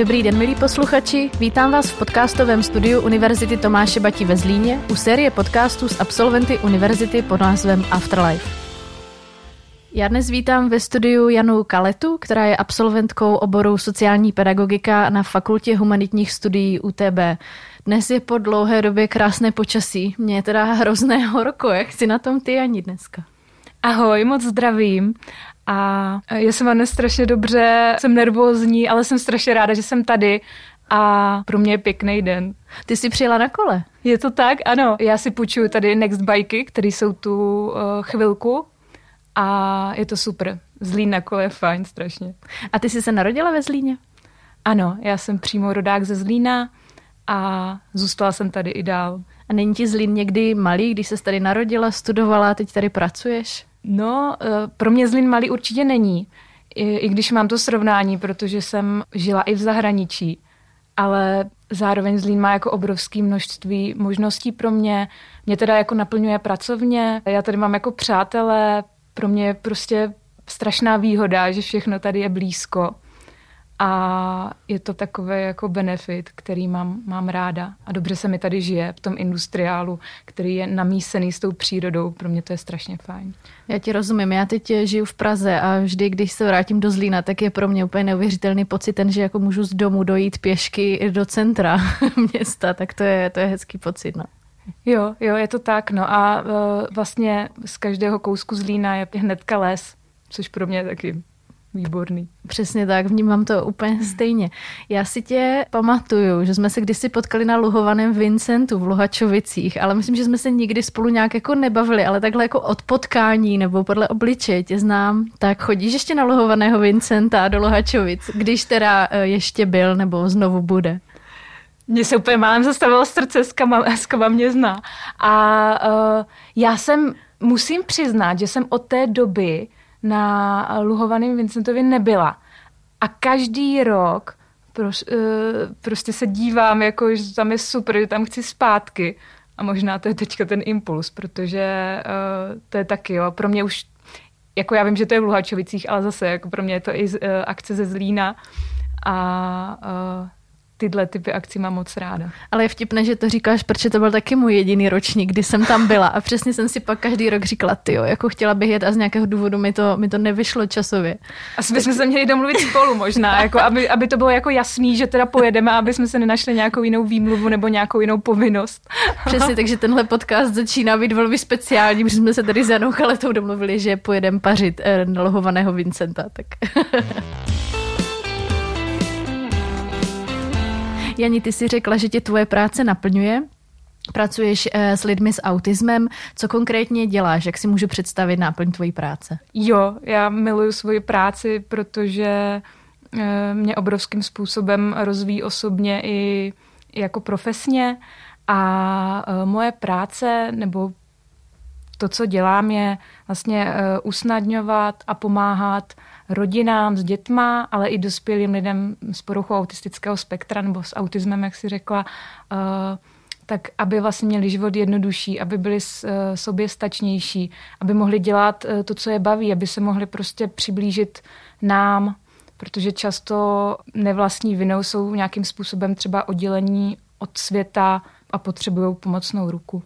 Dobrý den, milí posluchači. Vítám vás v podcastovém studiu Univerzity Tomáše Bati ve Zlíně u série podcastů s absolventy univerzity pod názvem Afterlife. Já dnes vítám ve studiu Janu Kaletu, která je absolventkou oboru sociální pedagogika na Fakultě humanitních studií UTB. Dnes je po dlouhé době krásné počasí. Mě je teda hrozné horko. Jak jsi na tom ty, Ani, dneska? Ahoj, moc zdravím. A já jsem vám strašně dobře, jsem nervózní, ale jsem strašně ráda, že jsem tady a pro mě je pěkný den. Ty jsi přijela na kole? Je to tak, ano. Já si půjčuju tady Next Bikey, které jsou tu uh, chvilku a je to super. Zlín na kole je fajn strašně. A ty jsi se narodila ve Zlíně? Ano, já jsem přímo rodák ze Zlína a zůstala jsem tady i dál. A není ti Zlín někdy malý, když se tady narodila, studovala, teď tady pracuješ? No, eh, pro mě Zlín malý určitě není. I, I když mám to srovnání, protože jsem žila i v zahraničí, ale zároveň Zlín má jako obrovské množství možností pro mě. Mě teda jako naplňuje pracovně, já tady mám jako přátelé, pro mě je prostě strašná výhoda, že všechno tady je blízko. A je to takový jako benefit, který mám, mám ráda. A dobře se mi tady žije v tom industriálu, který je namísený s tou přírodou. Pro mě to je strašně fajn. Já ti rozumím. Já teď žiju v Praze a vždy, když se vrátím do Zlína, tak je pro mě úplně neuvěřitelný pocit ten, že jako můžu z domu dojít pěšky do centra města. Tak to je, to je hezký pocit. No. Jo, jo, je to tak. No a uh, vlastně z každého kousku Zlína je hnedka les, což pro mě je taky Výborný. Přesně tak, vnímám to úplně stejně. Já si tě pamatuju, že jsme se kdysi potkali na luhovaném Vincentu v Luhačovicích, ale myslím, že jsme se nikdy spolu nějak jako nebavili, ale takhle jako od potkání nebo podle obličeje tě znám. Tak chodíš ještě na luhovaného Vincenta do Luhačovic, když teda eh, ještě byl nebo znovu bude? Mně se úplně málem zastavilo srdce, s kama, s kama mě zná. A uh, já jsem, musím přiznat, že jsem od té doby na Luhovaném Vincentovi nebyla. A každý rok proš, uh, prostě se dívám, jako, že tam je super, že tam chci zpátky. A možná to je teďka ten impuls, protože uh, to je taky, jo, pro mě už, jako já vím, že to je v Luhačovicích, ale zase, jako pro mě je to i z, uh, akce ze Zlína a uh, tyhle typy akcí mám moc ráda. Ale je vtipné, že to říkáš, protože to byl taky můj jediný ročník, kdy jsem tam byla a přesně jsem si pak každý rok říkala, ty jo, jako chtěla bych jet a z nějakého důvodu mi to, mi to nevyšlo časově. Asi bychom se měli domluvit spolu možná, jako aby, aby to bylo jako jasný, že teda pojedeme, aby jsme se nenašli nějakou jinou výmluvu nebo nějakou jinou povinnost. Přesně, takže tenhle podcast začíná být velmi speciální, protože jsme se tady s Janou Chaletou domluvili, že pojedeme pařit eh, nalohovaného Vincenta. Tak. Jani, ty si řekla, že tě tvoje práce naplňuje. Pracuješ eh, s lidmi s autismem. Co konkrétně děláš? Jak si můžu představit náplň tvojí práce? Jo, já miluju svoji práci, protože eh, mě obrovským způsobem rozvíjí osobně i jako profesně a eh, moje práce nebo to, co dělám, je vlastně usnadňovat a pomáhat rodinám s dětma, ale i dospělým lidem s poruchou autistického spektra nebo s autismem, jak si řekla, uh, tak aby vlastně měli život jednodušší, aby byli eh, sobě stačnější, aby mohli dělat eh, to, co je baví, aby se mohli prostě přiblížit nám, protože často nevlastní vinou jsou nějakým způsobem třeba oddělení od světa a potřebují pomocnou ruku.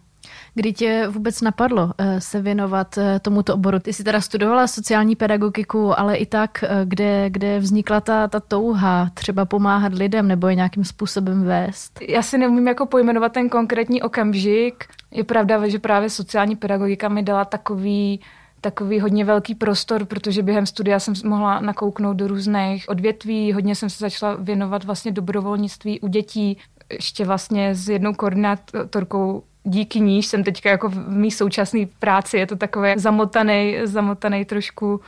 Kdy tě vůbec napadlo eh, se věnovat eh, tomuto oboru? Ty jsi teda studovala sociální pedagogiku, ale i tak, eh, kde, kde vznikla ta, ta touha třeba pomáhat lidem nebo je nějakým způsobem vést? Já si neumím jako pojmenovat ten konkrétní okamžik. Je pravda, že právě sociální pedagogika mi dala takový takový hodně velký prostor, protože během studia jsem mohla nakouknout do různých odvětví, hodně jsem se začala věnovat vlastně dobrovolnictví u dětí, ještě vlastně s jednou koordinátorkou díky níž jsem teďka jako v mý současné práci, je to takový zamotaný, zamotaný trošku uh,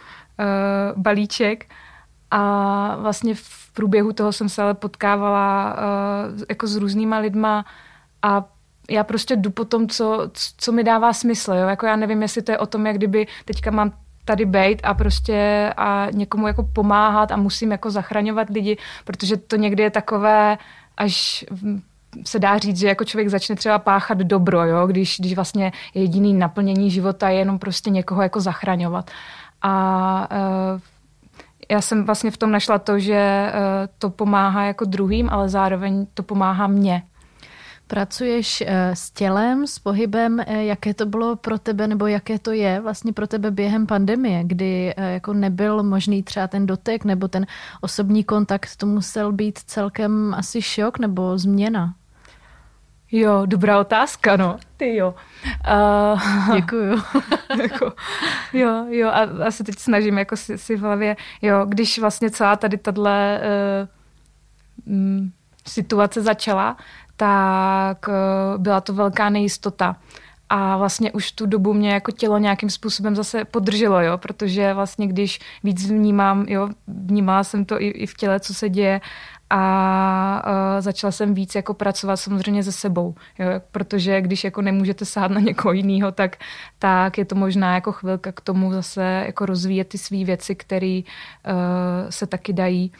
balíček a vlastně v průběhu toho jsem se ale potkávala uh, jako s různýma lidma a já prostě jdu po tom, co, co mi dává smysl. Jo? Jako já nevím, jestli to je o tom, jak kdyby teďka mám tady bejt a prostě a někomu jako pomáhat a musím jako zachraňovat lidi, protože to někdy je takové až se dá říct, že jako člověk začne třeba páchat dobro, jo? Když, když vlastně jediný naplnění života je jenom prostě někoho jako zachraňovat. A uh, já jsem vlastně v tom našla to, že eh, to pomáhá jako druhým, ale zároveň to pomáhá mně. Pracuješ eh, s tělem, s pohybem, jaké to bylo pro tebe, nebo jaké to je vlastně pro tebe během pandemie, kdy jako nebyl možný třeba ten dotek nebo ten osobní kontakt, to musel být celkem asi šok nebo změna? Jo, dobrá otázka, no. Ty jo. Uh, Děkuju. jako, jo, jo, a, a se teď snažím jako si, si v hlavě, jo, když vlastně celá tady tahle uh, um, situace začala, tak uh, byla to velká nejistota. A vlastně už tu dobu mě jako tělo nějakým způsobem zase podrželo, jo, protože vlastně když víc vnímám, jo, vnímala jsem to i, i v těle, co se děje a uh, začala jsem víc jako pracovat samozřejmě se sebou, jo, protože když jako nemůžete sát na někoho jiného, tak, tak je to možná jako chvilka k tomu zase jako rozvíjet ty své věci, které uh, se taky dají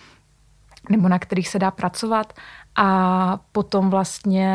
nebo na kterých se dá pracovat. A potom vlastně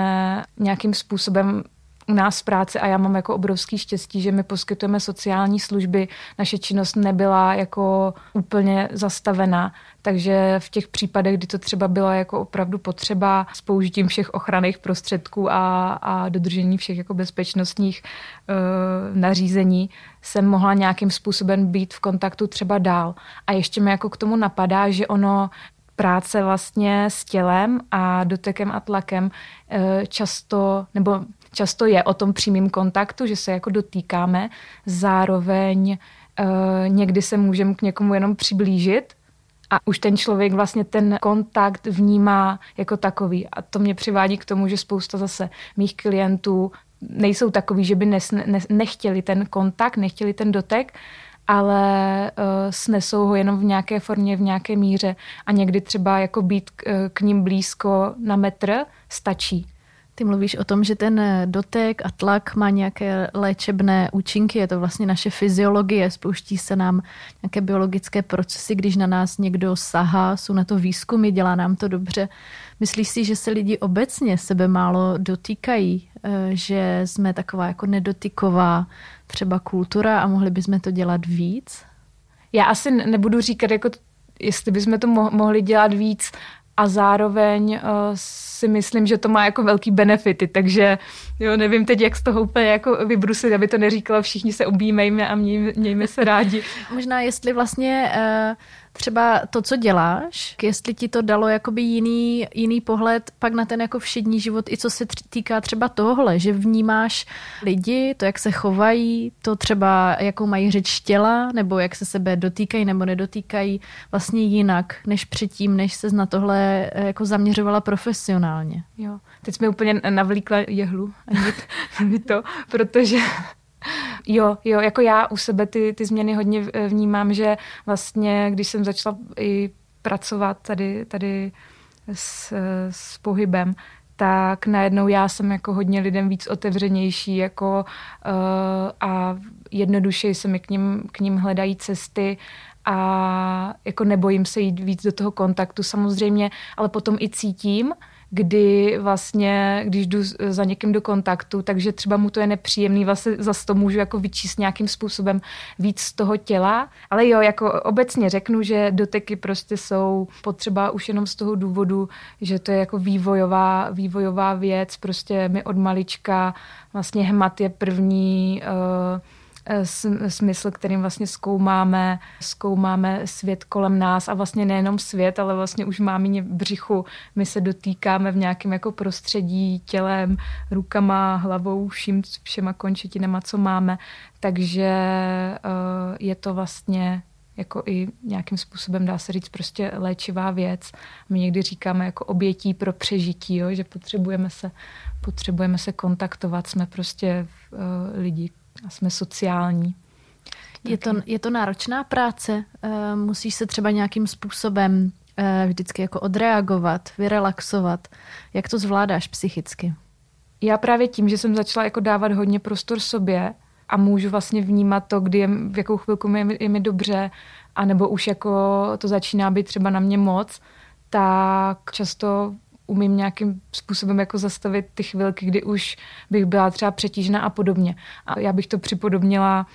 nějakým způsobem u nás v práci a já mám jako obrovský štěstí, že my poskytujeme sociální služby. Naše činnost nebyla jako úplně zastavená, takže v těch případech, kdy to třeba bylo jako opravdu potřeba s použitím všech ochranných prostředků a, a dodržení všech jako bezpečnostních uh, nařízení, jsem mohla nějakým způsobem být v kontaktu třeba dál. A ještě mi jako k tomu napadá, že ono práce vlastně s tělem a dotekem a tlakem eh, často, nebo často je o tom přímým kontaktu, že se jako dotýkáme, zároveň uh, někdy se můžeme k někomu jenom přiblížit a už ten člověk vlastně ten kontakt vnímá jako takový. A to mě přivádí k tomu, že spousta zase mých klientů nejsou takový, že by nes, ne, nechtěli ten kontakt, nechtěli ten dotek, ale uh, snesou ho jenom v nějaké formě, v nějaké míře a někdy třeba jako být k, uh, k ním blízko na metr stačí. Ty mluvíš o tom, že ten dotek a tlak má nějaké léčebné účinky, je to vlastně naše fyziologie, spouští se nám nějaké biologické procesy, když na nás někdo sahá, jsou na to výzkumy, dělá nám to dobře. Myslíš si, že se lidi obecně sebe málo dotýkají, eh, že jsme taková jako nedotyková třeba kultura a mohli bychom to dělat víc? Já asi nebudu říkat, jako jestli bychom to mohli dělat víc, a zároveň uh, si myslím, že to má jako velký benefity, takže jo, nevím teď, jak z toho úplně jako vybrusit, aby to neříkala, všichni se objímejme a mějme, mějme se rádi. Možná jestli vlastně uh, třeba to, co děláš, jestli ti to dalo jakoby jiný, jiný pohled pak na ten jako všední život, i co se týká třeba tohle, že vnímáš lidi, to, jak se chovají, to třeba, jakou mají řeč těla, nebo jak se sebe dotýkají nebo nedotýkají vlastně jinak, než předtím, než se na tohle eh, jako zaměřovala profesionálně. Jo, teď jsme úplně navlíkla jehlu a to, protože Jo, jo, jako já u sebe ty, ty změny hodně vnímám, že vlastně, když jsem začala i pracovat tady, tady s, s pohybem, tak najednou já jsem jako hodně lidem víc otevřenější jako, uh, a jednoduše se mi k ním, k ním hledají cesty a jako nebojím se jít víc do toho kontaktu samozřejmě, ale potom i cítím, kdy vlastně, když jdu za někým do kontaktu, takže třeba mu to je nepříjemný, vlastně zase to můžu jako vyčíst nějakým způsobem víc z toho těla, ale jo, jako obecně řeknu, že doteky prostě jsou potřeba už jenom z toho důvodu, že to je jako vývojová, vývojová věc, prostě my od malička vlastně hmat je první uh, smysl, kterým vlastně zkoumáme, zkoumáme svět kolem nás a vlastně nejenom svět, ale vlastně už máme břichu. My se dotýkáme v nějakém jako prostředí tělem, rukama, hlavou, vším, všema končetinama, co máme. Takže eh, je to vlastně jako i nějakým způsobem dá se říct prostě léčivá věc. My někdy říkáme jako obětí pro přežití, jo, že potřebujeme se, potřebujeme se kontaktovat, jsme prostě uh, lidi, a jsme sociální. Je to, je to náročná práce? Eh, musíš se třeba nějakým způsobem eh, vždycky jako odreagovat, vyrelaxovat. Jak to zvládáš psychicky? Já právě tím, že jsem začala jako dávat hodně prostor sobě a můžu vlastně vnímat to, kdy je, v jakou chvilku mi, je mi dobře, anebo už jako to začíná být třeba na mě moc, tak často umím nějakým způsobem jako zastavit ty chvilky, kdy už bych byla třeba přetížena a podobně. A já bych to připodobnila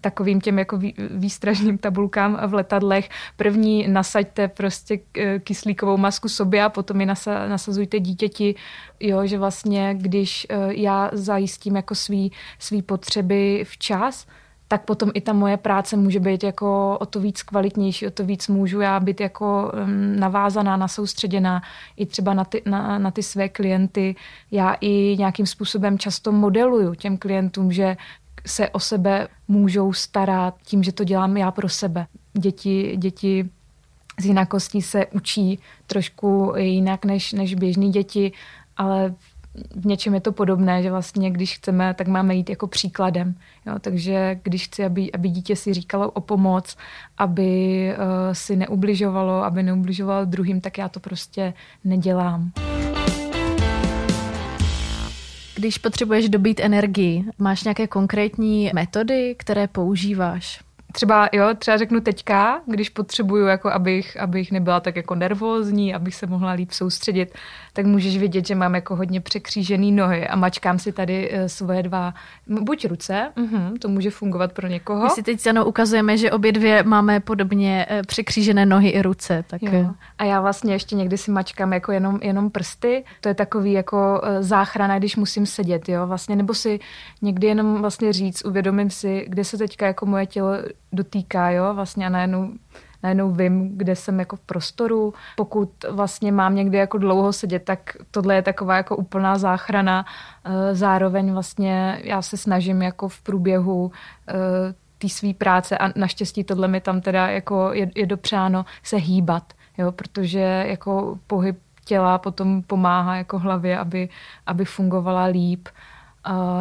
takovým těm jako výstražným tabulkám v letadlech. První nasaďte prostě kyslíkovou masku sobě a potom ji nasa, nasazujte dítěti, jo, že vlastně když já zajistím jako svý, svý potřeby včas, tak potom i ta moje práce může být jako o to víc kvalitnější, o to víc můžu já být jako navázaná, nasoustředěná i třeba na ty, na, na ty své klienty. Já i nějakým způsobem často modeluju těm klientům, že se o sebe můžou starat tím, že to dělám já pro sebe. Děti, děti z jinakostí se učí trošku jinak než, než běžní děti, ale v něčem je to podobné, že vlastně když chceme, tak máme jít jako příkladem. Jo? Takže když chci, aby, aby dítě si říkalo o pomoc, aby uh, si neubližovalo, aby neubližovalo druhým, tak já to prostě nedělám. Když potřebuješ dobít energii, máš nějaké konkrétní metody, které používáš? Třeba, jo, třeba řeknu teďka, když potřebuju, jako abych, abych nebyla tak jako nervózní, abych se mohla líp soustředit, tak můžeš vidět, že mám jako hodně překřížený nohy a mačkám si tady eh, svoje dva, buď ruce, uh-huh, to může fungovat pro někoho. My si teď se ukazujeme, že obě dvě máme podobně eh, překřížené nohy i ruce. Tak... Jo. Eh. A já vlastně ještě někdy si mačkám jako jenom, jenom prsty, to je takový jako záchrana, když musím sedět, jo, vlastně, nebo si někdy jenom vlastně říct, uvědomím si, kde se teďka jako moje tělo dotýká, jo, vlastně a najednou najednou vím, kde jsem jako v prostoru. Pokud vlastně mám někdy jako dlouho sedět, tak tohle je taková jako úplná záchrana. Eh, zároveň vlastně já se snažím jako v průběhu eh, té své práce a naštěstí tohle mi tam teda jako je, je dopřáno se hýbat, jo, protože jako pohyb těla potom pomáhá jako hlavě, aby, aby fungovala líp.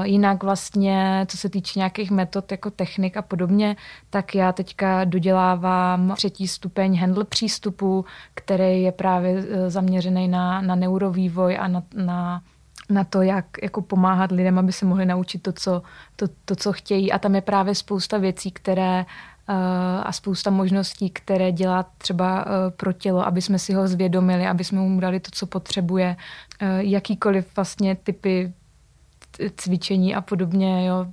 Jinak vlastně, co se týče nějakých metod jako technik a podobně, tak já teďka dodělávám třetí stupeň handle přístupu, který je právě e, zaměřený na, na neurovývoj a na, na na to, jak jako pomáhat lidem, aby se mohli naučit to co, to, to, co chtějí. A tam je právě spousta věcí, které uh, a spousta možností, které dělá třeba uh, pro tělo, aby jsme si ho zvědomili, aby jsme mu dali to, co potřebuje. Jakýkoliv vlastně typy cvičení a podobně, jo.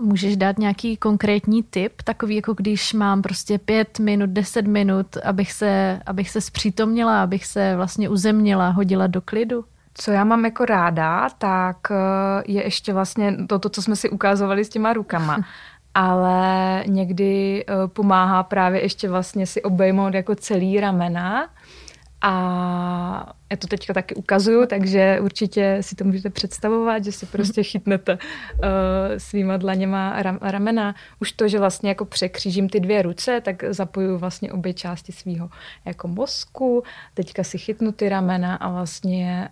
Můžeš dát nějaký konkrétní tip, takový jako když mám prostě pět minut, deset minut, abych se, abych se zpřítomnila, abych se vlastně uzemnila, hodila do klidu? Co já mám jako ráda, tak eh, je ještě vlastně to, to co jsme si ukázovali s těma rukama. Ale někdy eh, pomáhá právě ještě vlastně si obejmout jako celý ramena a já to teďka taky ukazuju, takže určitě si to můžete představovat, že si prostě chytnete uh, svýma dlaněma ram, ramena. Už to, že vlastně jako překřížím ty dvě ruce, tak zapojuju vlastně obě části svého jako mozku. Teďka si chytnu ty ramena a vlastně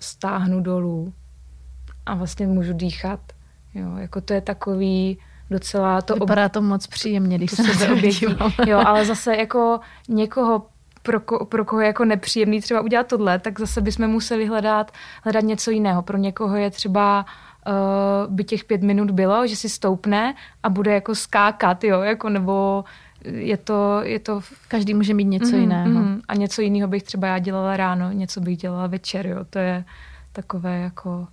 stáhnu dolů a vlastně můžu dýchat. Jo, jako to je takový docela to... Vypadá to moc příjemně, když se na to Jo, ale zase jako někoho pro, ko, pro koho je jako nepříjemný třeba udělat tohle, tak zase bychom museli hledat, hledat něco jiného. Pro někoho je třeba uh, by těch pět minut bylo, že si stoupne a bude jako skákat, jo, jako nebo je to, je to... Každý může mít něco mm, jiného. Mm, a něco jiného bych třeba já dělala ráno, něco bych dělala večer, jo. To je takové jako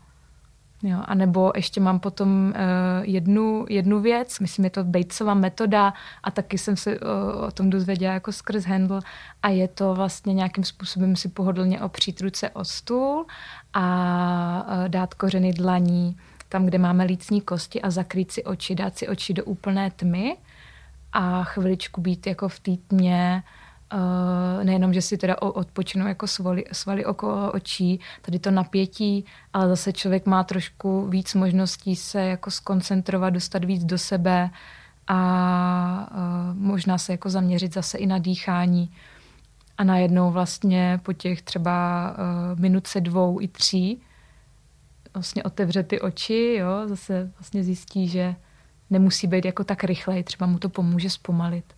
Jo, a nebo ještě mám potom uh, jednu, jednu věc, myslím, je to Batesova metoda a taky jsem se uh, o tom dozvěděla jako skrz handle a je to vlastně nějakým způsobem si pohodlně opřít ruce o stůl a uh, dát kořeny dlaní tam, kde máme lícní kosti a zakrýt si oči, dát si oči do úplné tmy a chviličku být jako v té tmě, Uh, nejenom, že si teda odpočinu jako svaly, svaly okolo očí, tady to napětí, ale zase člověk má trošku víc možností se jako skoncentrovat, dostat víc do sebe a uh, možná se jako zaměřit zase i na dýchání. A najednou vlastně po těch třeba uh, minutce dvou i tří vlastně otevře ty oči, jo, zase vlastně zjistí, že nemusí být jako tak rychlej, třeba mu to pomůže zpomalit.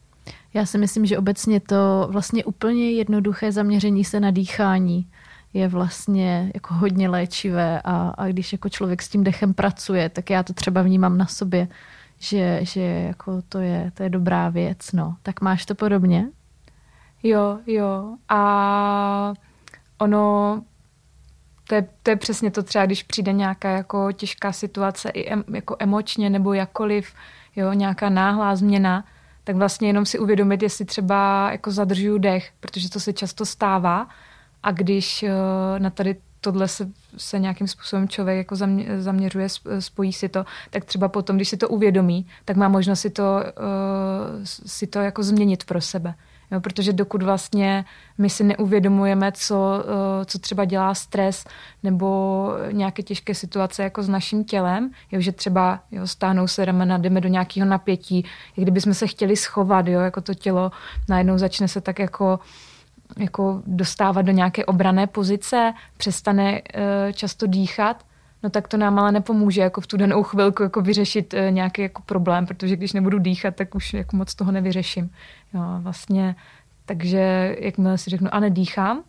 Já si myslím, že obecně to vlastně úplně jednoduché zaměření se na dýchání je vlastně jako hodně léčivé a, a když jako člověk s tím dechem pracuje, tak já to třeba vnímám na sobě, že, že jako to, je, to je dobrá věc. No. Tak máš to podobně? Jo, jo. A ono to je, to je přesně to třeba, když přijde nějaká jako těžká situace i em, jako emočně nebo jakkoliv, jo, nějaká náhlá změna, tak vlastně jenom si uvědomit, jestli třeba jako zadržuju dech, protože to se často stává a když uh, na tady tohle se, se nějakým způsobem člověk jako zamě, zaměřuje, spojí si to, tak třeba potom, když si to uvědomí, tak má možnost si to, uh, si to jako změnit pro sebe. Jo, protože dokud vlastně my si neuvědomujeme, co, uh, co třeba dělá stres nebo nějaké těžké situace jako s naším tělem, jo, že třeba jo, stáhnou se ramena, jdeme do nějakého napětí, jak kdyby jsme se chtěli schovat, jo, jako to tělo najednou začne se tak jako jako dostávat do nějaké obrané pozice, přestane uh, často dýchat, no tak to nám ale nepomůže jako v tu danou chvilku jako vyřešit uh, nějaký jako problém, protože když nebudu dýchat, tak už jako moc toho nevyřeším. Jo, vlastně, takže jakmile si řeknu, a nedýchám,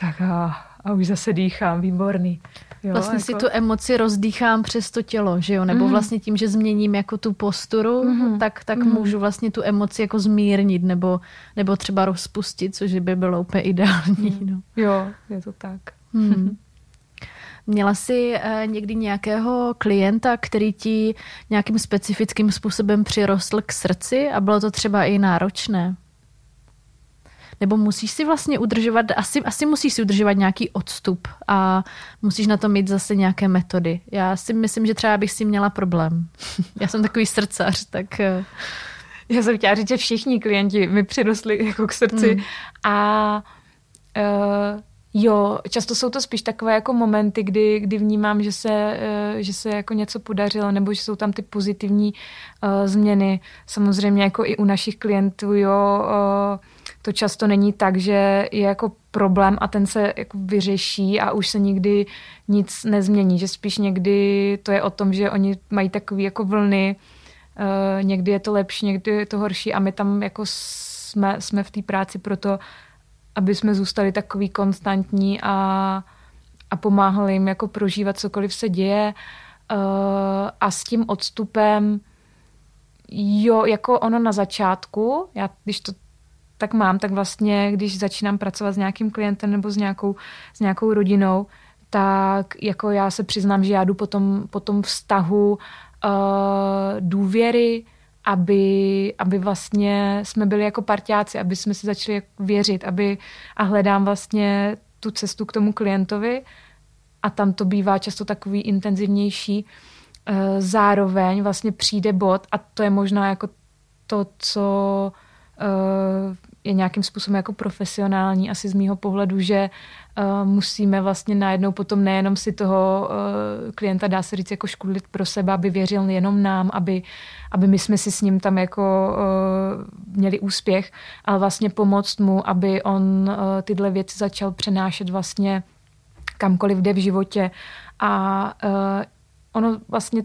tak a, a už zase dýchám, výborný. Jo, vlastně jako... si tu emoci rozdýchám přes to tělo, že jo? Nebo mm. vlastně tím, že změním jako tu posturu, mm. tak, tak mm. můžu vlastně tu emoci jako zmírnit nebo, nebo třeba rozpustit, což by bylo úplně ideální. Mm. No. Jo, je to tak. Mm. Měla jsi uh, někdy nějakého klienta, který ti nějakým specifickým způsobem přirostl k srdci a bylo to třeba i náročné? nebo musíš si vlastně udržovat, asi, asi musíš si udržovat nějaký odstup a musíš na to mít zase nějaké metody. Já si myslím, že třeba bych si měla problém. Já jsem takový srdcař, tak... Eh, Já jsem chtěla říct, že všichni klienti mi přirostli jako k srdci hmm. a uh, Jo, často jsou to spíš takové jako momenty, kdy, kdy vnímám, že se, uh, že se jako něco podařilo, nebo že jsou tam ty pozitivní uh, změny. Samozřejmě jako i u našich klientů, jo, uh, to často není tak, že je jako problém a ten se jako vyřeší a už se nikdy nic nezmění, že spíš někdy to je o tom, že oni mají takové jako vlny, někdy je to lepší, někdy je to horší a my tam jako jsme, jsme v té práci proto, aby jsme zůstali takový konstantní a, a pomáhali jim jako prožívat cokoliv se děje. Uh, a s tím odstupem Jo, jako ono na začátku, já když to tak mám, tak vlastně, když začínám pracovat s nějakým klientem nebo s nějakou, s nějakou rodinou, tak jako já se přiznám, že já jdu po tom, po tom vztahu uh, důvěry, aby, aby vlastně jsme byli jako partiáci, aby jsme si začali věřit, aby a hledám vlastně tu cestu k tomu klientovi a tam to bývá často takový intenzivnější. Uh, zároveň vlastně přijde bod a to je možná jako to, co uh, je nějakým způsobem jako profesionální, asi z mýho pohledu, že uh, musíme vlastně najednou potom nejenom si toho uh, klienta, dá se říct, jako škodlit pro sebe, aby věřil jenom nám, aby, aby my jsme si s ním tam jako uh, měli úspěch, ale vlastně pomoct mu, aby on tyhle věci začal přenášet vlastně kamkoliv jde v životě. A ono vlastně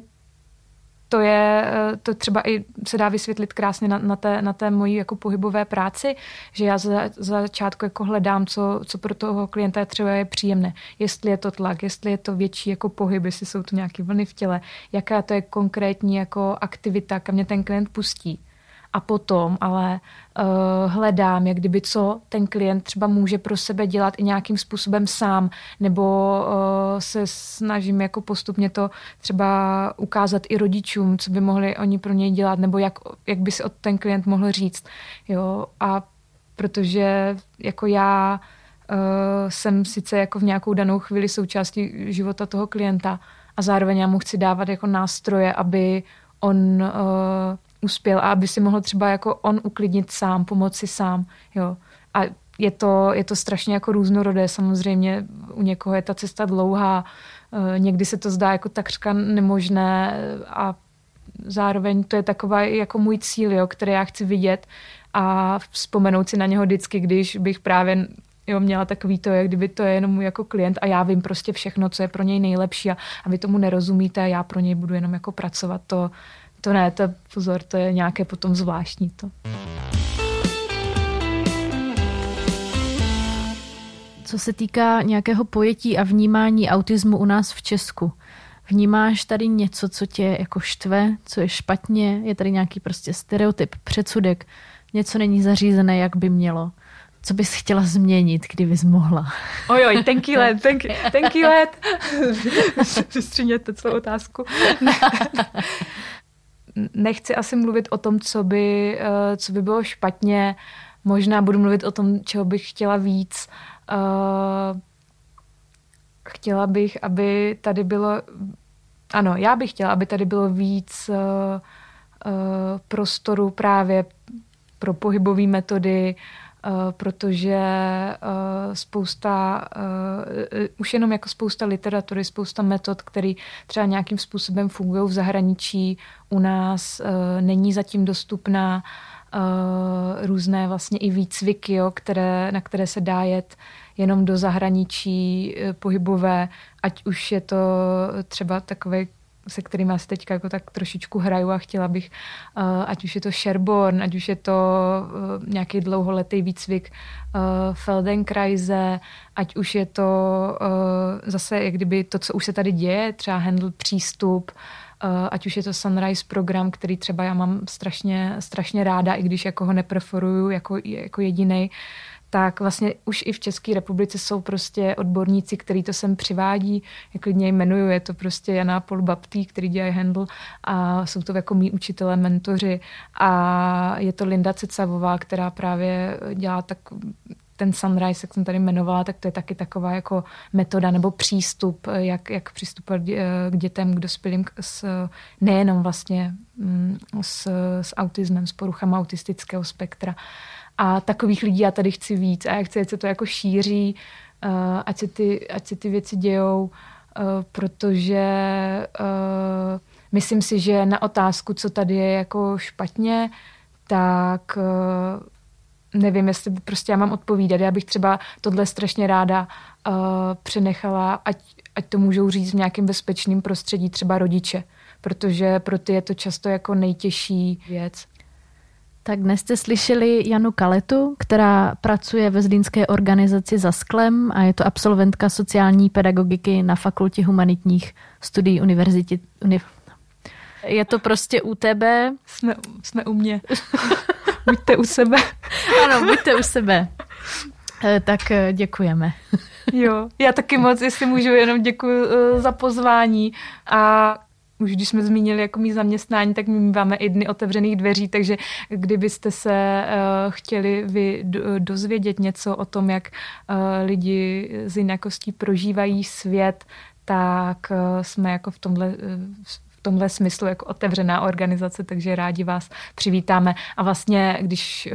to je, eh, to třeba i se dá vysvětlit krásně na, na, té, na té mojí jako pohybové práci, že já za, za začátku jako hledám, co, co pro toho klienta třeba je příjemné. Jestli je to tlak, jestli je to větší jako pohyb, jestli jsou to nějaké vlny v těle, jaká to je konkrétní jako aktivita, kam mě ten klient pustí a potom ale uh, hledám, jak kdyby co ten klient třeba může pro sebe dělat i nějakým způsobem sám, nebo uh, se snažím jako postupně to třeba ukázat i rodičům, co by mohli oni pro něj dělat, nebo jak, jak by si od ten klient mohl říct. Jo? A protože jako já uh, jsem sice jako v nějakou danou chvíli součástí života toho klienta a zároveň já mu chci dávat jako nástroje, aby on uh, uspěl a aby si mohl třeba jako on uklidnit sám, pomoci sám, jo. A je to, je to strašně jako různorodé, samozřejmě u někoho je ta cesta dlouhá, eh, někdy se to zdá jako takřka nemožné a zároveň to je taková jako můj cíl, jo, který já chci vidět a vzpomenout si na něho vždycky, když bych právě jo, měla takový to, jak kdyby to je jenom můj jako klient a já vím prostě všechno, co je pro něj nejlepší a, a vy tomu nerozumíte a já pro něj budu jenom jako pracovat, to, to ne, to pozor, to je nějaké potom zvláštní to. Co se týká nějakého pojetí a vnímání autismu u nás v Česku, vnímáš tady něco, co tě jako štve, co je špatně, je tady nějaký prostě stereotyp, předsudek, něco není zařízené, jak by mělo. co bys chtěla změnit, kdybys mohla? Ojoj, tenký let, tenký, tenký let. Vystříněte celou otázku. Nechci asi mluvit o tom, co by, eh, co by bylo špatně. Možná budu mluvit o tom, čeho bych chtěla víc. Eh, chtěla bych, aby tady bylo... Ano, já bych chtěla, aby tady bylo víc uh, prostoru právě pro pohybové metody, protože uh, spousta, uh, už jenom jako spousta literatury, spousta metod, které třeba nějakým způsobem fungují v zahraničí, u nás není zatím dostupná. Různé vlastně i výcviky, jo, které, na které se dá jet jenom do zahraničí pohybové, ať už je to třeba takové se kterými asi teďka jako tak trošičku hraju a chtěla bych, uh, ať už je to Sherborn, ať už je to uh, nějaký dlouholetý výcvik uh, Feldenkreise, ať už je to zase jak kdyby to, co už se tady děje, třeba handle přístup, ať už je to Sunrise program, který třeba já mám strašně, strašně ráda, i když jako ho nepreferuju jako, jako jediný, tak vlastně už i v České republice jsou prostě odborníci, kteří to sem přivádí, jak klidně jmenuju, je to prostě Jana Paul Baptý, který dělají handle a jsou to jako mý učitelé, mentoři a je to Linda Cecavová, která právě dělá tak ten sunrise, jak jsem tady jmenovala, tak to je taky taková jako metoda nebo přístup, jak, jak přistupovat k dětem, k dospělým s, nejenom vlastně mm, s, s autismem, s poruchama autistického spektra. A takových lidí já tady chci víc a já chci, ať se to jako šíří, uh, ať, se ty, ať se ty věci dějou, uh, protože uh, myslím si, že na otázku, co tady je jako špatně, tak uh, nevím, jestli prostě já mám odpovídat. Já bych třeba tohle strašně ráda uh, přenechala, ať, ať to můžou říct v nějakém bezpečném prostředí, třeba rodiče, protože pro ty je to často jako nejtěžší věc. Tak dnes jste slyšeli Janu Kaletu, která pracuje ve Zlínské organizaci za sklem a je to absolventka sociální pedagogiky na Fakultě humanitních studií univerzity. Uni... Je to prostě u tebe. Jsme, jsme u mě. buďte u sebe. ano, buďte u sebe. Eh, tak eh, děkujeme. jo, já taky moc, jestli můžu, jenom děkuji eh, za pozvání a už když jsme zmínili jako mý zaměstnání, tak my máme i dny otevřených dveří, takže kdybyste se uh, chtěli vy dozvědět něco o tom, jak uh, lidi z jinakostí prožívají svět, tak uh, jsme jako v tomhle v tomhle smyslu jako otevřená organizace, takže rádi vás přivítáme. A vlastně, když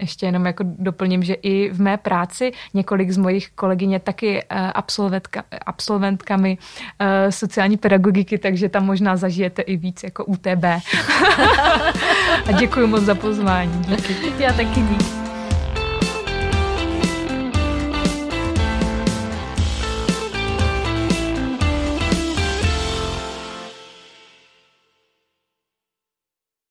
ještě jenom jako doplním, že i v mé práci několik z mojich kolegyň je taky eh, absolventka, absolventkami eh, sociální pedagogiky, takže tam možná zažijete i víc jako UTB. A děkuji moc za pozvání. Já taky díky.